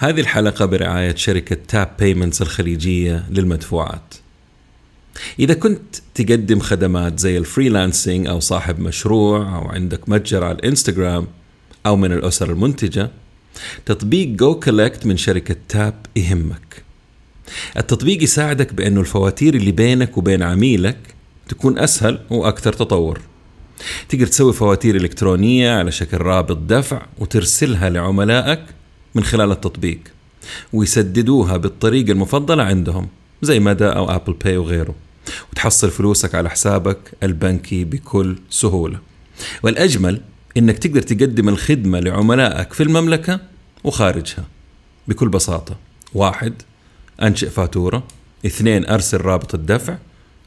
هذه الحلقة برعاية شركة Tap Payments الخليجية للمدفوعات. إذا كنت تقدم خدمات زي ال freelancing أو صاحب مشروع أو عندك متجر على الإنستغرام أو من الأسر المنتجة تطبيق goCollect من شركة تاب يهمك. التطبيق يساعدك بأنه الفواتير اللي بينك وبين عميلك تكون أسهل وأكثر تطور. تقدر تسوي فواتير إلكترونية على شكل رابط دفع وترسلها لعملائك من خلال التطبيق ويسددوها بالطريقة المفضلة عندهم زي مدى أو Apple Pay وغيره وتحصل فلوسك على حسابك البنكي بكل سهولة. والأجمل إنك تقدر تقدم الخدمة لعملائك في المملكة وخارجها بكل بساطة. واحد أنشئ فاتورة. اثنين أرسل رابط الدفع.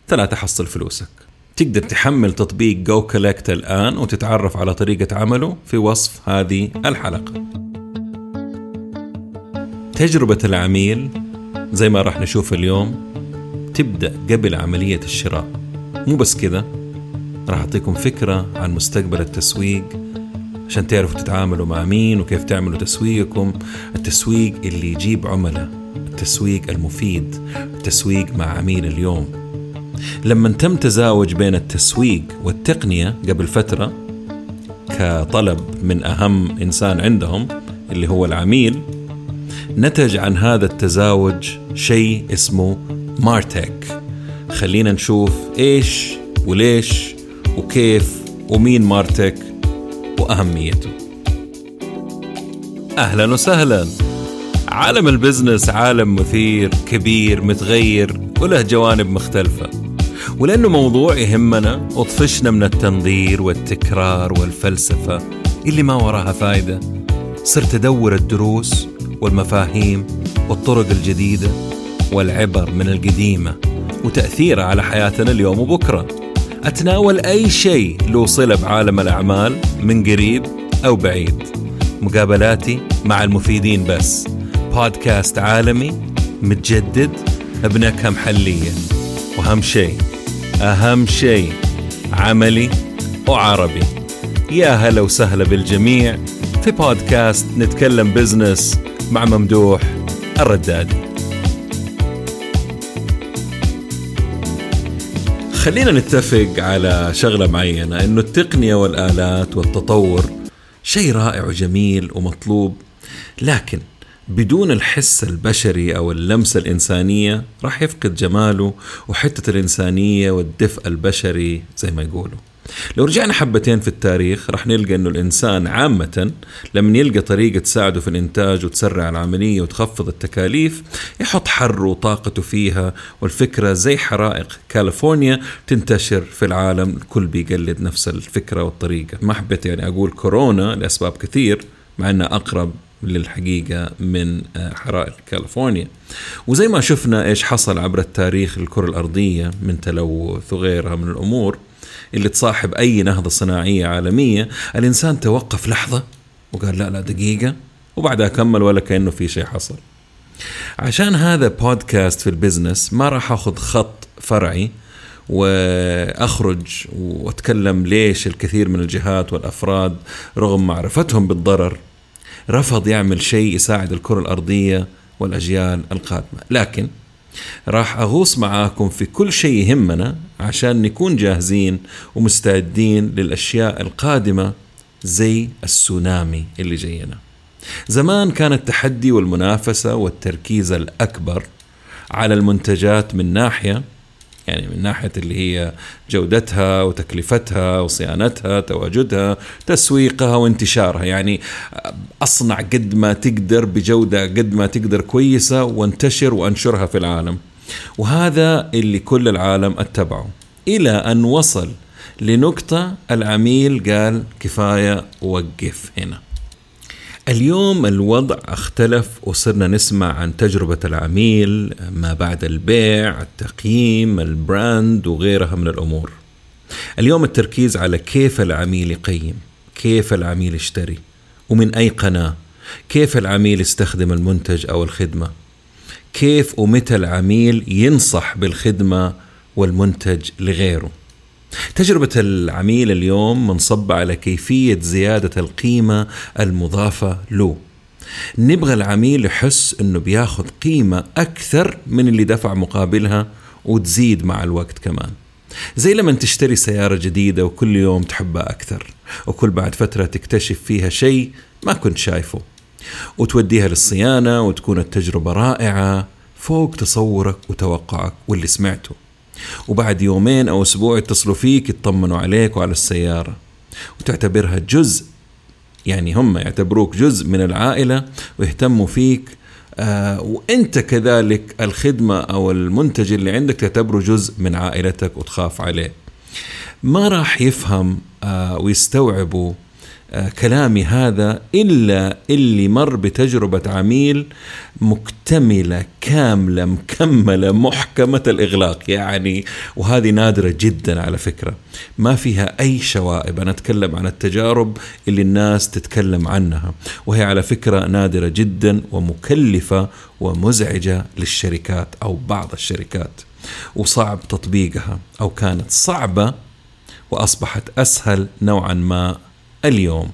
ثلاثة حصل فلوسك. تقدر تحمل تطبيق goCollect الآن وتتعرف على طريقة عمله في وصف هذه الحلقة. تجربة العميل زي ما راح نشوف اليوم تبدأ قبل عملية الشراء. مو بس كذا راح أعطيكم فكرة عن مستقبل التسويق عشان تعرفوا تتعاملوا مع مين وكيف تعملوا تسويقكم. التسويق اللي يجيب عملاء التسويق المفيد التسويق مع عميل اليوم. لما تم تزاوج بين التسويق والتقنية قبل فترة كطلب من أهم إنسان عندهم اللي هو العميل نتج عن هذا التزاوج شيء اسمه مارتك. خلينا نشوف إيش وليش وكيف ومين مارتك وأهميته. أهلا وسهلا. عالم البزنس عالم مثير كبير متغير وله جوانب مختلفة. ولأنه موضوع يهمنا وطفشنا من التنظير والتكرار والفلسفة اللي ما وراها فايدة صرت أدور الدروس والمفاهيم والطرق الجديدة والعبر من القديمة وتأثيرها على حياتنا اليوم وبكرة. أتناول أي شيء له صلة بعالم الأعمال من قريب أو بعيد. مقابلاتي مع المفيدين بس. بودكاست عالمي متجدد بنكهة محلية. وأهم شيء أهم شيء عملي وعربي. يا هلا وسهلا بالجميع. في بودكاست نتكلم بزنس مع ممدوح الردادي خلينا نتفق على شغلة معينة إنه التقنية والآلات والتطور شيء رائع وجميل ومطلوب لكن بدون الحس البشري أو اللمسة الإنسانية راح يفقد جماله وحتة الإنسانية والدفء البشري زي ما يقولوا. لو رجعنا حبتين في التاريخ رح نلقى إنه الإنسان عامة لما يلقى طريقة تساعده في الإنتاج وتسرع العملية وتخفض التكاليف يحط حره وطاقته فيها والفكرة زي حرائق كاليفورنيا تنتشر في العالم الكل بيقلد نفس الفكرة والطريقة. ما حبيت يعني أقول كورونا لأسباب كثير مع إنها أقرب للحقيقة من حرائق كاليفورنيا. وزي ما شفنا إيش حصل عبر التاريخ الكرة الأرضية من تلوث وغيرها من الأمور اللي تصاحب أي نهضة صناعية عالمية الإنسان توقف لحظة وقال لا لا دقيقة وبعدها كمل ولا كأنه في شيء حصل. عشان هذا بودكاست في البزنس ما راح أخذ خط فرعي وأخرج وأتكلم ليش الكثير من الجهات والأفراد رغم معرفتهم بالضرر رفض يعمل شيء يساعد الكرة الأرضية والأجيال القادمة، لكن راح أغوص معاكم في كل شيء يهمنا عشان نكون جاهزين ومستعدين للأشياء القادمة زي السونامي اللي جاينا. زمان كان التحدي والمنافسة والتركيز الأكبر على المنتجات من ناحية يعني من ناحية اللي هي جودتها وتكلفتها وصيانتها تواجدها تسويقها وانتشارها. يعني أصنع قد ما تقدر بجودة قد ما تقدر كويسة وانتشر وأنشرها في العالم. وهذا اللي كل العالم أتبعه. إلى أن وصل لنقطة العميل قال كفاية وقف هنا. اليوم الوضع اختلف وصرنا نسمع عن تجربة العميل ما بعد البيع التقييم البراند وغيرها من الأمور. اليوم التركيز على كيف العميل يقيم كيف العميل يشتري ومن أي قناة كيف العميل يستخدم المنتج أو الخدمة كيف ومتى العميل ينصح بالخدمة والمنتج لغيره. تجربة العميل اليوم منصبة على كيفية زيادة القيمة المضافة له. نبغى العميل يحس إنه بياخذ قيمة أكثر من اللي دفع مقابلها وتزيد مع الوقت كمان. زي لما تشتري سيارة جديدة وكل يوم تحبها أكثر وكل بعد فترة تكتشف فيها شيء ما كنت شايفه. وتوديها للصيانة وتكون التجربة رائعة فوق تصورك وتوقعك واللي سمعته. وبعد يومين أو أسبوع يتصلوا فيك يطمنوا عليك وعلى السيارة. وتعتبرها جزء يعني هم يعتبروك جزء من العائلة ويهتموا فيك. آه وأنت كذلك الخدمة أو المنتج اللي عندك تعتبره جزء من عائلتك وتخاف عليه. ما راح يفهم آه ويستوعبوا كلامي هذا إلا اللي مر بتجربة عميل مكتملة كاملة مكملة محكمة الإغلاق يعني وهذه نادرة جدا على فكرة. ما فيها أي شوائب. أنا أتكلم عن التجارب اللي الناس تتكلم عنها وهي على فكرة نادرة جدا ومكلفة ومزعجة للشركات أو بعض الشركات وصعب تطبيقها أو كانت صعبة وأصبحت أسهل نوعا ما اليوم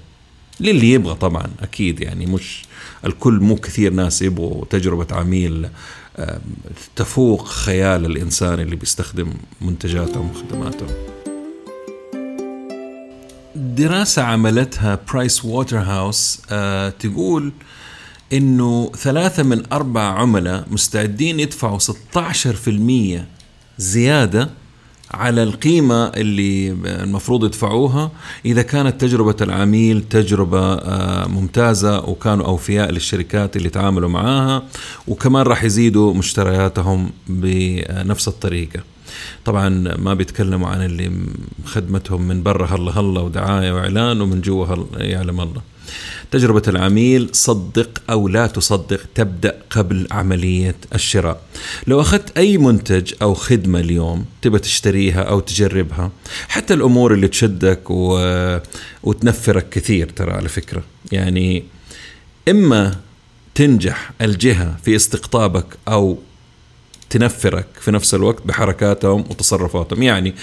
للي يبغى طبعا أكيد يعني مش الكل مو كثير ناس يبغوا تجربة عميل تفوق خيال الإنسان اللي بيستخدم منتجاتهم وخدماتهم. دراسة عملتها برايس ووتر هاوس تقول إنه ثلاثة من أربع عملاء مستعدين يدفعوا 16% زيادة على القيمة اللي المفروض يدفعوها. إذا كانت تجربة العميل تجربة آه، ممتازة وكانوا أوفياء للشركات اللي تعاملوا معاها وكمان راح يزيدوا مشترياتهم بنفس الطريقة. طبعا ما بيتكلموا عن اللي خدمتهم من برا هلا هلا ودعاية وإعلان ومن جوا يعلم الله. تجربة العميل صدق أو لا تصدق تبدأ قبل عملية الشراء. لو أخذت أي منتج أو خدمة اليوم تبى تشتريها أو تجربها حتى الأمور اللي تشدك و... وتنفرك كثير ترى على فكرة. يعني إما تنجح الجهة في استقطابك أو تنفرك في نفس الوقت بحركاتهم وتصرفاتهم. يعني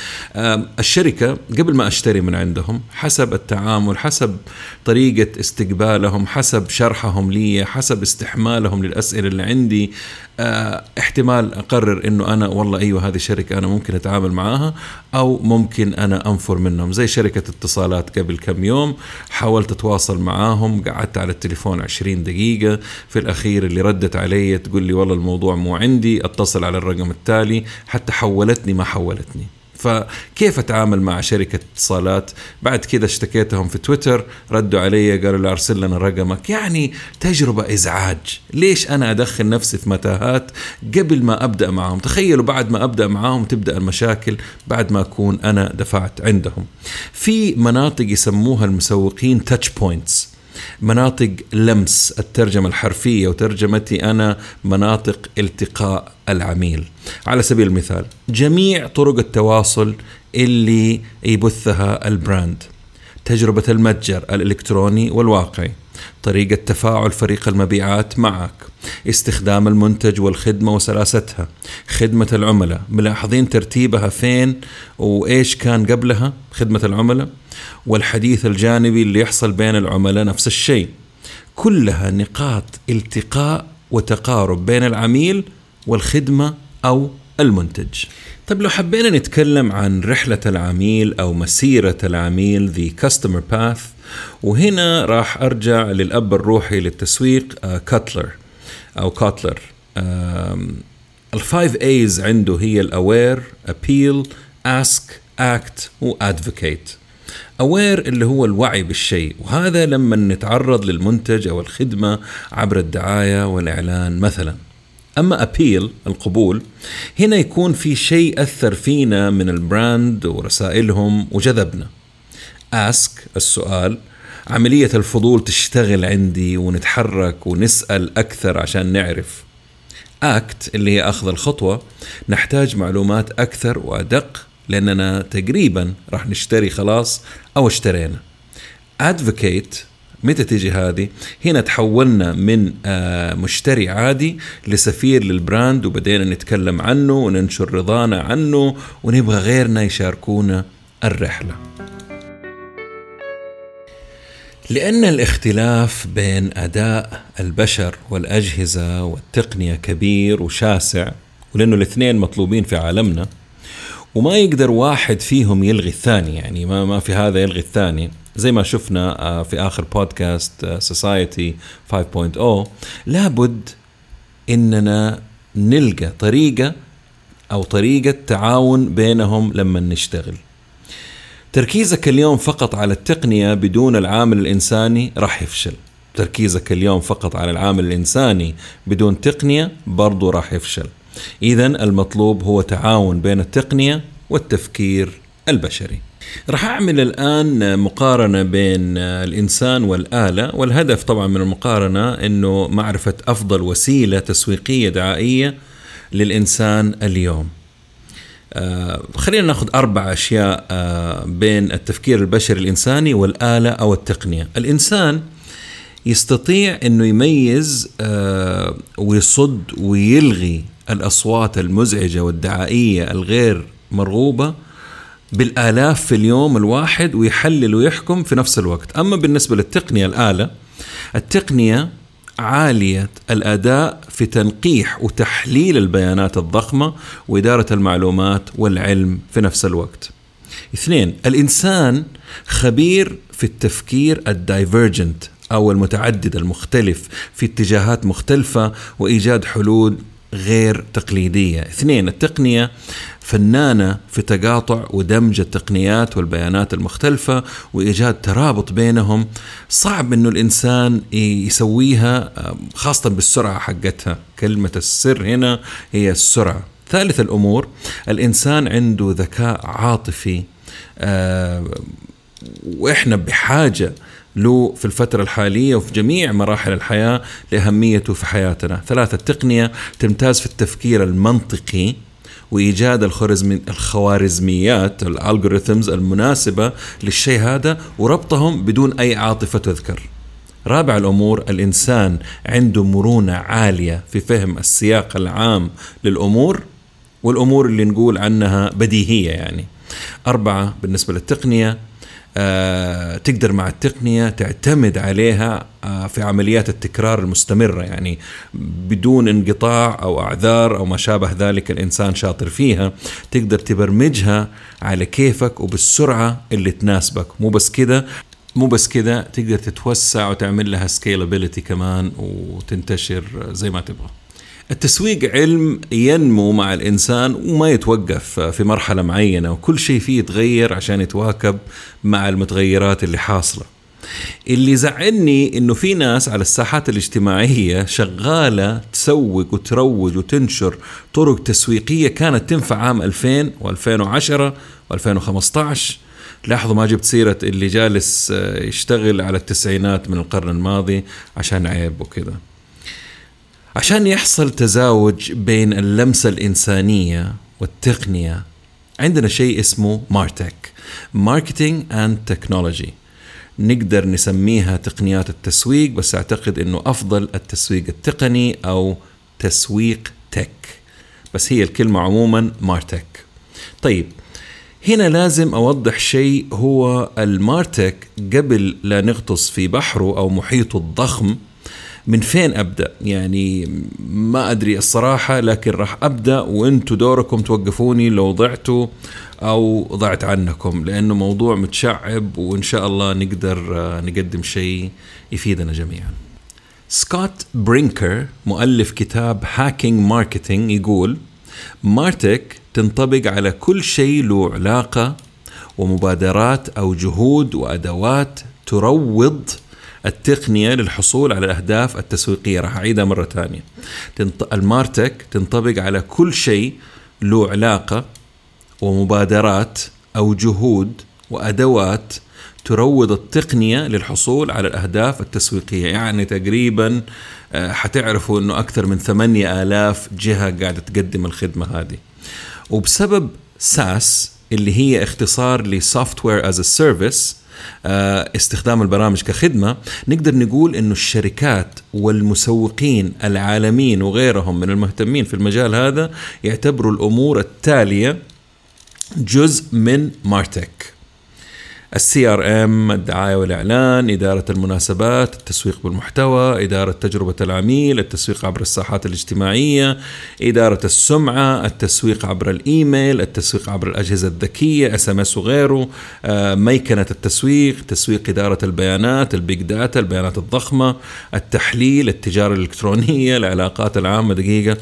الشركة قبل ما أشتري من عندهم حسب التعامل حسب طريقة استقبالهم حسب شرحهم لي حسب استحمالهم للأسئلة اللي عندي احتمال أقرر إنه أنا والله أيوه هذه شركة أنا ممكن أتعامل معاها أو ممكن أنا أنفر منهم. زي شركة اتصالات قبل كم يوم حاولت أتواصل معاهم قعدت على التليفون 20 دقيقة في الأخير اللي ردت علي تقول لي والله الموضوع مو عندي أتصل على الرقم التالي حتى حولتني ما حولتني. فكيف أتعامل مع شركة اتصالات؟ بعد كذا اشتكيتهم في تويتر ردوا علي قالوا لي أرسل لنا رقمك. يعني تجربة إزعاج. ليش أنا أدخل نفسي في متاهات قبل ما أبدأ معهم؟ تخيلوا بعد ما أبدأ معهم تبدأ المشاكل بعد ما أكون أنا دفعت عندهم. في مناطق يسموها المسوقين تاتش بوينتس مناطق لمس الترجمة الحرفية وترجمتي أنا مناطق التقاء العميل. على سبيل المثال جميع طرق التواصل اللي يبثها البراند. تجربة المتجر الإلكتروني والواقعي. طريقة تفاعل فريق المبيعات معك استخدام المنتج والخدمة وسلاستها خدمة العملاء ملاحظين ترتيبها فين وإيش كان قبلها خدمة العملاء والحديث الجانبي اللي يحصل بين العملاء نفس الشيء. كلها نقاط التقاء وتقارب بين العميل والخدمة أو المنتج. طيب لو حبينا نتكلم عن رحلة العميل أو مسيرة العميل The Customer Path وهنا راح أرجع للأب الروحي للتسويق كاتلر أو كاتلر ال five A's عنده هي ال aware appeal ask act و advocate aware اللي هو الوعي بالشيء وهذا لما نتعرض للمنتج أو الخدمة عبر الدعاية والإعلان مثلا. أما appeal القبول هنا يكون في شيء أثر فينا من ال brand ورسائلهم وجذبنا. ask السؤال. عملية الفضول تشتغل عندي ونتحرك ونسأل أكثر عشان نعرف. act اللي هي أخذ الخطوة. نحتاج معلومات أكثر وأدق لأننا تقريبا راح نشتري خلاص أو اشترينا. advocate متى تيجي هذه؟ هنا تحولنا من آه، مشتري عادي لسفير لل brand وبدينا نتكلم عنه وننشر رضانا عنه ونبغى غيرنا يشاركونا الرحلة. لأن الاختلاف بين أداء البشر والأجهزة والتقنية كبير وشاسع ولأنه الاثنين مطلوبين في عالمنا وما يقدر واحد فيهم يلغي الثاني يعني ما ما في هذا يلغي الثاني زي ما شفنا آه، في آخر بودكاست سوسايتي 5.0 لابد إننا نلقى طريقة أو طريقة تعاون بينهم لما نشتغل. تركيزك اليوم فقط على التقنية بدون العامل الإنساني راح يفشل. تركيزك اليوم فقط على العامل الإنساني بدون تقنية برضو راح يفشل. اذا المطلوب هو تعاون بين التقنية والتفكير البشري. راح أعمل الآن مقارنة بين الإنسان والآلة والهدف طبعا من المقارنة إنه معرفة أفضل وسيلة تسويقية دعائية للإنسان اليوم. آه خلينا ناخذ أربع أشياء آه بين التفكير البشري الإنساني والآلة أو التقنية. الإنسان يستطيع إنه يميز آه ويصد ويلغي الأصوات المزعجة والدعائية الغير مرغوبة بالآلاف في اليوم الواحد ويحلل ويحكم في نفس الوقت. أما بالنسبة للتقنية الآلة التقنية عالية الأداء في تنقيح وتحليل البيانات الضخمة وإدارة المعلومات والعلم في نفس الوقت. اثنين الإنسان خبير في التفكير الدايفرجنت أو المتعدد المختلف في اتجاهات مختلفة وإيجاد حلول غير تقليدية. اثنين التقنية فنانة في تقاطع ودمج التقنيات والبيانات المختلفة وإيجاد ترابط بينهم. صعب إنه الإنسان يسويها خاصة بالسرعة حقتها. كلمة السر هنا هي السرعة. ثالث الأمور الإنسان عنده ذكاء عاطفي وإحنا بحاجة له في الفترة الحالية وفي جميع مراحل الحياة لأهميته في حياتنا ثلاثة التقنية تمتاز في التفكير المنطقي وإيجاد الخوارزمي الخوارزميات الالغوريثمز المناسبة للشيء هذا وربطهم بدون أي عاطفة تذكر. رابع الأمور الإنسان عنده مرونة عالية في فهم السياق العام للأمور والأمور اللي نقول عنها بديهية يعني. أربعة بالنسبة للتقنية تقدر مع التقنية تعتمد عليها آه، في عمليات التكرار المستمرة يعني بدون انقطاع أو أعذار أو ما شابه ذلك الإنسان شاطر فيها تقدر تبرمجها على كيفك وبالسرعة اللي تناسبك. مو بس كده مو بس كده تقدر تتوسع وتعمل لها سكيلابيلتي كمان وتنتشر زي ما تبغى. التسويق علم ينمو مع الإنسان وما يتوقف في مرحلة معينة وكل شيء فيه يتغير عشان يتواكب مع المتغيرات اللي حاصلة. اللي زعلني إنه في ناس على الساحات الاجتماعية شغالة تسوق وتروج وتنشر طرق تسويقية كانت تنفع عام 2000 و2010 و2015 لاحظوا ما جبت سيرة اللي جالس يشتغل على التسعينات من القرن الماضي عشان عيب وكذا. عشان يحصل تزاوج بين اللمسة الإنسانية والتقنية عندنا شيء اسمه MarTech marketing and technology. نقدر نسميها تقنيات التسويق بس أعتقد إنه أفضل التسويق التقني أو تسويق tech. بس هي الكلمة عموما MarTech. طيب هنا لازم أوضح شيء هو ال MarTech قبل لا نغطس في بحره أو محيطه الضخم من فين أبدأ؟ يعني ما أدري الصراحة لكن راح أبدأ وأنتم دوركم توقفوني لو ضعتوا أو ضعت عنكم لأنه موضوع متشعب وإن شاء الله نقدر آه، نقدم شيء يفيدنا جميعا. سكوت برينكر مؤلف كتاب Hacking Marketing يقول MarTech تنطبق على كل شيء له علاقة ومبادرات أو جهود وأدوات تروض التقنية للحصول على الأهداف التسويقية. راح أعيدها مرة ثانية. المارتك تنطبق على كل شيء له علاقة ومبادرات أو جهود وأدوات تروض التقنية للحصول على الأهداف التسويقية. يعني تقريبا آه، حتعرفوا أنه أكثر من ثمانية آلاف جهة قاعدة تقدم الخدمة هذه. وبسبب SaaS اللي هي اختصار ل software as a service آه، استخدام البرامج كخدمة نقدر نقول أنه الشركات والمسوقين العالميين وغيرهم من المهتمين في المجال هذا يعتبروا الأمور التالية جزء من MarTech. ال CRM الدعاية والإعلان إدارة المناسبات التسويق بالمحتوى إدارة تجربة العميل التسويق عبر الساحات الاجتماعية إدارة السمعة التسويق عبر الإيميل التسويق عبر الأجهزة الذكية SMS وغيره. آه، ميكنة التسويق تسويق إدارة البيانات ال big data البيانات الضخمة التحليل التجارة الإلكترونية العلاقات العامة. دقيقة.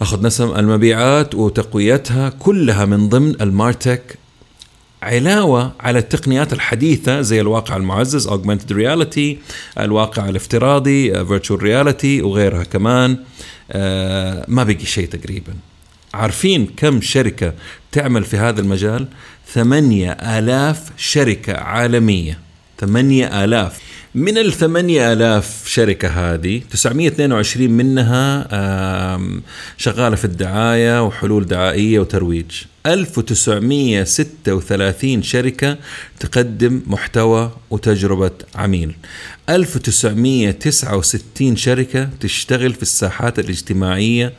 أخذ نسم المبيعات وتقويتها كلها من ضمن ال MarTech علاوة على التقنيات الحديثة زي الواقع المعزز augmented reality الواقع الافتراضي virtual reality وغيرها كمان آه، ما بقي شيء تقريبا. عارفين كم شركة تعمل في هذا المجال؟ ثمانية آلاف شركة عالمية. ثمانية آلاف. من ال 8000 شركة هذه 922 منها شغالة في الدعاية وحلول دعائية وترويج. 1936 شركة تقدم محتوى وتجربة عميل. 1969 شركة تشتغل في الساحات الاجتماعية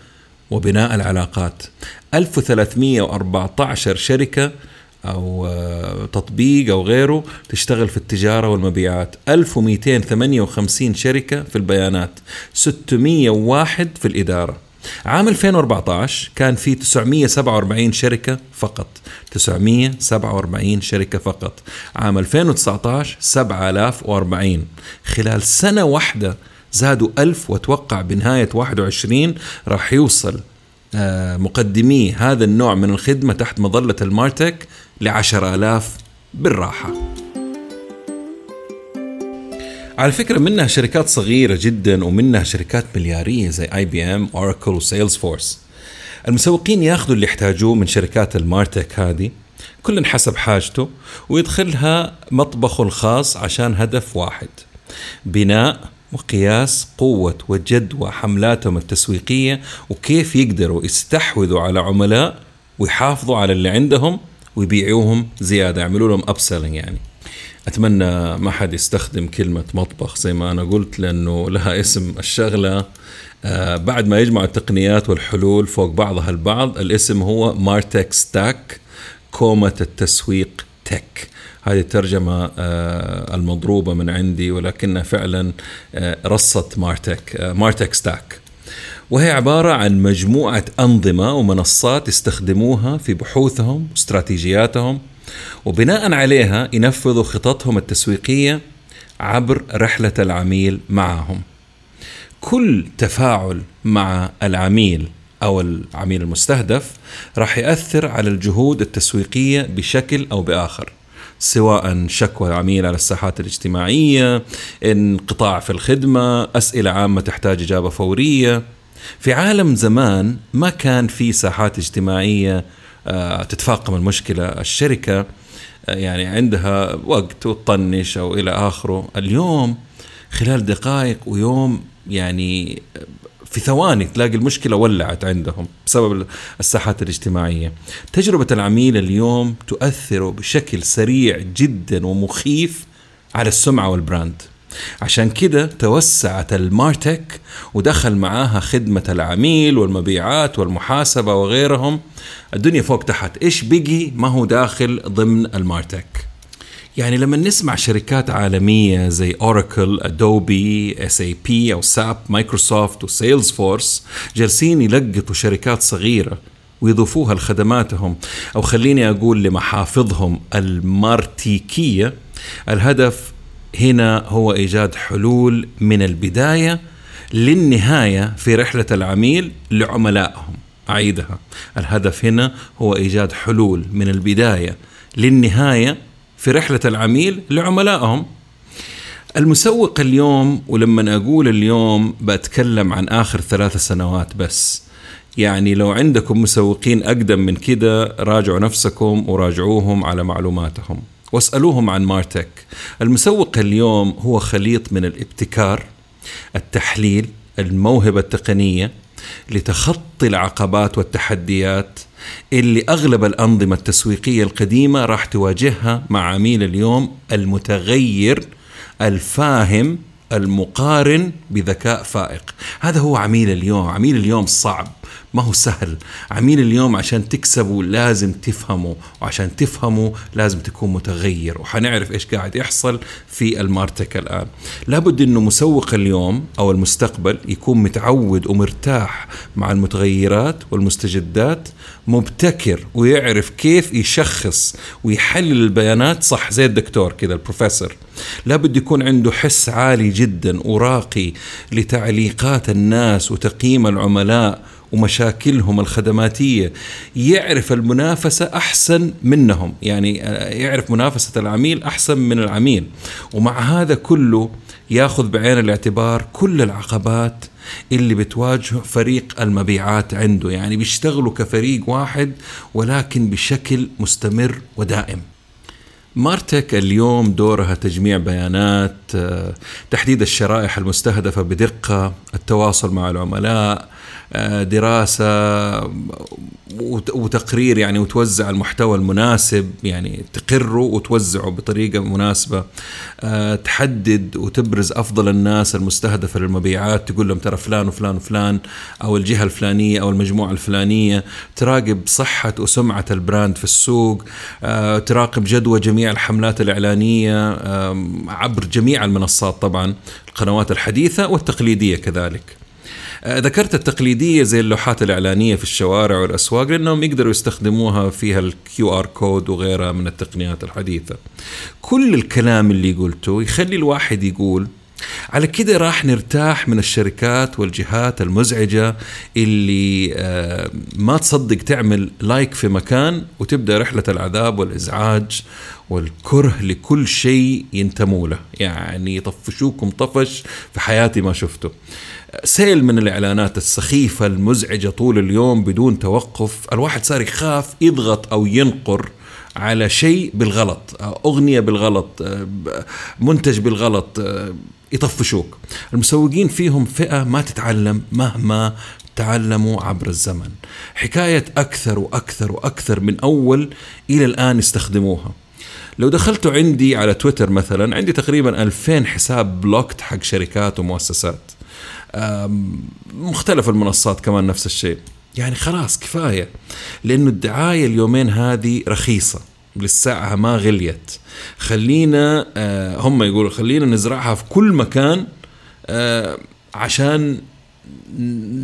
وبناء العلاقات. 1314 شركة أو آه، تطبيق أو غيره تشتغل في التجارة والمبيعات. 1258 شركة في البيانات. 601 في الإدارة. عام 2014 كان في 947 شركة فقط. 947 شركة فقط. عام 2019 7040 خلال سنة واحدة زادوا ألف وأتوقع بنهاية 21 راح يوصل مقدمي هذا النوع من الخدمة تحت مظلة ال MarTech لعشر آلاف بالراحة على فكرة منها شركات صغيرة جدا ومنها شركات مليارية زي IBM، Oracle و Salesforce. المسوقين ياخذوا اللي يحتاجوه من شركات المارتك هذه كل حسب حاجته ويدخلها مطبخه الخاص عشان هدف واحد بناء وقياس قوة وجدوى حملاتهم التسويقية وكيف يقدروا يستحوذوا على عملاء ويحافظوا على اللي عندهم ويبيعوهم زيادة يعملوا لهم أبسلينج يعني. أتمنى ما حد يستخدم كلمة مطبخ زي ما أنا قلت لأنه لها اسم الشغلة. آه بعد ما يجمعوا التقنيات والحلول فوق بعضها البعض الاسم هو MarTech stack كومة التسويق tech هذه الترجمة آه المضروبة من عندي ولكنها فعلا آه رصت MarTech آه MarTech stack. وهي عبارة عن مجموعة أنظمة ومنصات يستخدموها في بحوثهم واستراتيجياتهم وبناء عليها ينفذوا خططهم التسويقية عبر رحلة العميل معهم. كل تفاعل مع العميل أو العميل المستهدف راح يأثر على الجهود التسويقية بشكل أو بآخر سواء شكوى عميل على الساحات الاجتماعية انقطاع في الخدمة أسئلة عامة تحتاج إجابة فورية. في عالم زمان ما كان في ساحات اجتماعية آه، تتفاقم المشكلة الشركة آه، يعني عندها وقت وتطنش أو إلى آخره. اليوم خلال دقائق ويوم يعني في ثواني تلاقي المشكلة ولعت عندهم بسبب الساحات الاجتماعية. تجربة العميل اليوم تؤثر بشكل سريع جدا ومخيف على السمعة والبراند. عشان كده توسعت المارتك ودخل معاها خدمة العميل والمبيعات والمحاسبة وغيرهم. الدنيا فوق تحت. إيش بقي؟ ما هو داخل ضمن ال MarTech. يعني لما نسمع شركات عالمية زي Oracle، Adobe، SAP أو SAP، Microsoft و Salesforce جالسين يلقطوا شركات صغيرة ويضيفوها لخدماتهم. أو خليني أقول لمحافظهم المارتيكية الهدف هنا هو إيجاد حلول من البداية للنهاية في رحلة العميل لعملائهم. أعيدها. الهدف هنا هو إيجاد حلول من البداية للنهاية في رحلة العميل لعملائهم. المسوق اليوم ولما أقول اليوم بتكلم عن آخر ثلاث سنوات بس. يعني لو عندكم مسوقين أقدم من كده راجعوا نفسكم وراجعوهم على معلوماتهم. واسألوهم عن مارتك. المسوق اليوم هو خليط من الابتكار التحليل الموهبة التقنية لتخطي العقبات والتحديات اللي أغلب الأنظمة التسويقية القديمة راح تواجهها مع عميل اليوم المتغير الفاهم المقارن بذكاء فائق. هذا هو عميل اليوم. عميل اليوم صعب. ما هو سهل. عميل اليوم عشان تكسبه لازم تفهمه وعشان تفهمه لازم تكون متغير وحنعرف إيش قاعد يحصل في المارتك الآن. لابد إنه مسوق اليوم أو المستقبل يكون متعود ومرتاح مع المتغيرات والمستجدات مبتكر ويعرف كيف يشخص ويحلل البيانات. صح زي الدكتور كذا البروفيسور. لابد يكون عنده حس عالي جدا وراقي لتعليقات الناس وتقييم العملاء ومشاكلهم الخدماتية. يعرف المنافسة أحسن منهم. يعني آه، يعرف منافسة العميل أحسن من العميل. ومع هذا كله ياخذ بعين الاعتبار كل العقبات اللي بتواجهه فريق المبيعات عنده. يعني بيشتغلوا كفريق واحد ولكن بشكل مستمر ودائم. مارتك اليوم دورها تجميع بيانات آه، تحديد الشرائح المستهدفة بدقة التواصل مع العملاء آه، دراسة وتقرير يعني وتوزع المحتوى المناسب يعني تقره وتوزعه بطريقة مناسبة. آه، تحدد وتبرز أفضل الناس المستهدفة للمبيعات تقول لهم ترى فلان وفلان وفلان أو الجهة الفلانية أو المجموعة الفلانية. تراقب صحة وسمعة ال brand في السوق. آه، تراقب جدوى جميع الحملات الإعلانية عبر جميع المنصات طبعا القنوات الحديثة والتقليدية كذلك. ذكرت التقليدية زي اللوحات الإعلانية في الشوارع والأسواق لأنهم يقدروا يستخدموها فيها ال QR code وغيرها من التقنيات الحديثة. كل الكلام اللي قلته يخلي الواحد يقول على كده راح نرتاح من الشركات والجهات المزعجة اللي آه، ما تصدق تعمل like في مكان وتبدأ رحلة العذاب والإزعاج والكره لكل شيء ينتموا له يعني يطفشوكم طفش في حياتي ما شفته سيل من الإعلانات السخيفة المزعجة طول اليوم بدون توقف الواحد صار يخاف يضغط أو ينقر على شيء بالغلط أغنية بالغلط منتج بالغلط يطفشوك. المسوقين فيهم فئة ما تتعلم مهما تعلموا عبر الزمن. حكاية أكثر وأكثر وأكثر من أول إلى الآن يستخدموها. لو دخلتوا عندي على تويتر مثلا عندي تقريبا 2000 حساب بلوكت حق شركات ومؤسسات. مختلف المنصات كمان نفس الشيء. يعني خلاص كفاية. لأنه الدعاية اليومين هذه رخيصة. لساعة ما غليت. خلينا آه، هم يقولوا خلينا نزرعها في كل مكان آه، عشان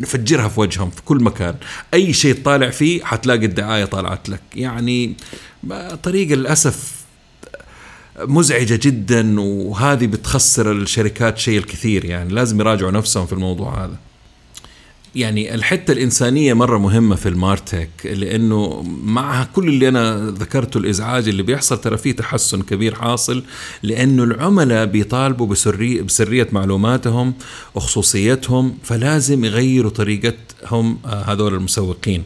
نفجرها في وجههم في كل مكان. أي شيء طالع فيه حتلاقي الدعاية طالعت لك. يعني طريقه للأسف مزعجة جدا وهذه بتخسر الشركات شيء الكثير يعني لازم يراجعوا نفسهم في الموضوع هذا يعني الحتة الإنسانية مرة مهمة في ال MarTech لأنه مع كل اللي أنا ذكرته الإزعاج اللي بيحصل ترى في تحسن كبير حاصل لأنه العملاء بيطالبوا بسريه بسرية معلوماتهم وخصوصيتهم فلازم يغيروا طريقتهم آه، هذول المسوقين.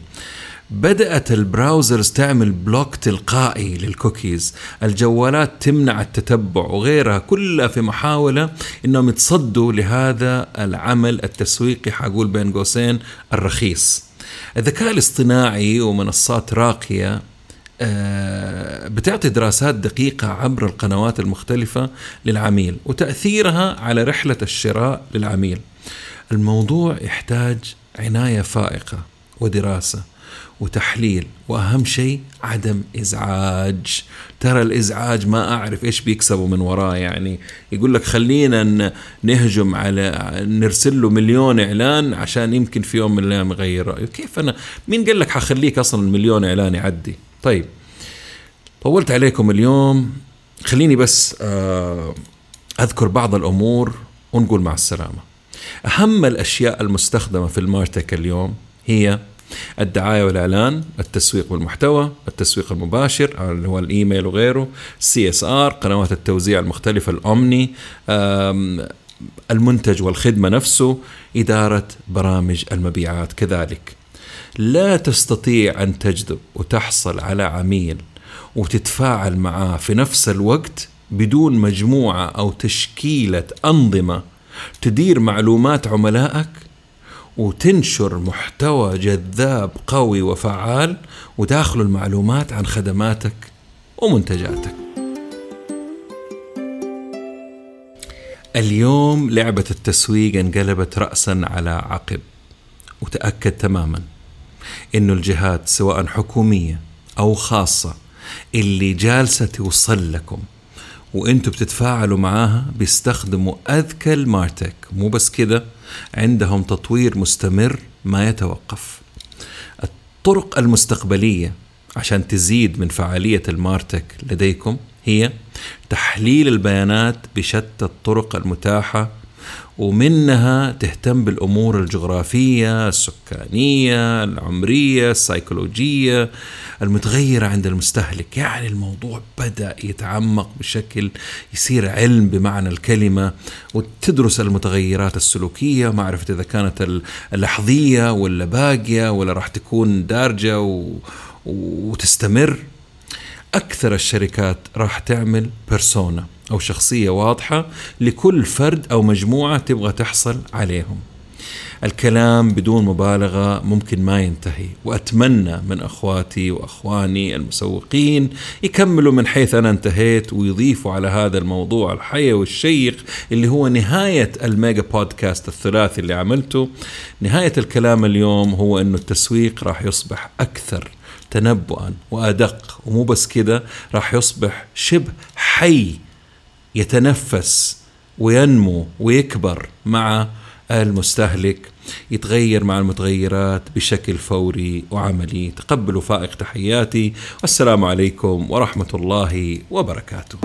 بدأت ال browsers تعمل block تلقائي للكوكيز. الجوالات تمنع التتبع وغيرها كلها في محاولة إنهم يتصدوا لهذا العمل التسويقي حقول بين قوسين الرخيص. الذكاء الاصطناعي ومنصات راقية آه، بتعطي دراسات دقيقة عبر القنوات المختلفة للعميل وتأثيرها على رحلة الشراء للعميل. الموضوع يحتاج عناية فائقة ودراسة. وتحليل وأهم شيء عدم إزعاج. ترى الإزعاج ما أعرف إيش بيكسبوا من وراه يعني. يقول لك خلينا نهجم على نرسل له مليون إعلان عشان يمكن في يوم من الأيام يغير رأيه. كيف أنا؟ مين قال لك حخليك أصلا المليون إعلان يعدي؟ طيب طولت عليكم اليوم. خليني بس آه، أذكر بعض الأمور ونقول مع السلامة. أهم الأشياء المستخدمة في المارتك اليوم هي الدعاية والإعلان التسويق والمحتوى التسويق المباشر اللي هو الإيميل وغيره CSR قنوات التوزيع المختلفة ال omni المنتج والخدمة نفسه إدارة برامج المبيعات كذلك. لا تستطيع أن تجذب وتحصل على عميل وتتفاعل معاه في نفس الوقت بدون مجموعة أو تشكيلة أنظمة تدير معلومات عملائك وتنشر محتوى جذاب قوي وفعال وداخل المعلومات عن خدماتك ومنتجاتك. اليوم لعبة التسويق انقلبت رأسا على عقب وتأكد تماما انه الجهات سواء حكومية أو خاصة اللي جالسة توصل لكم وأنتم بتتفاعلوا معاها بيستخدموا أذكى المارتك. مو بس كده عندهم تطوير مستمر ما يتوقف. الطرق المستقبلية عشان تزيد من فعالية المارتك لديكم هي تحليل البيانات بشتى الطرق المتاحة ومنها تهتم بالأمور الجغرافية، السكانية، العمرية، السيكولوجية المتغيرة عند المستهلك، يعني الموضوع بدأ يتعمق بشكل يصير علم بمعنى الكلمة وتدرس المتغيرات السلوكية، معرفه إذا كانت اللحظيه ولا باقية ولا راح تكون دارجة و... وتستمر. أكثر الشركات راح تعمل بيرسونا أو شخصية واضحة لكل فرد أو مجموعة تبغى تحصل عليهم. الكلام بدون مبالغة ممكن ما ينتهي وأتمنى من أخواتي وأخواني المسوقين يكملوا من حيث أنا انتهيت ويضيفوا على هذا الموضوع الحي والشيق اللي هو نهاية الميجا بودكاست الثلاثي اللي عملته. نهاية الكلام اليوم هو أنه التسويق راح يصبح أكثر تنبؤا وأدق ومو بس كده راح يصبح شبه حي يتنفس وينمو ويكبر مع المستهلك يتغير مع المتغيرات بشكل فوري وعملي. تقبلوا فائق تحياتي. والسلام عليكم ورحمة الله وبركاته.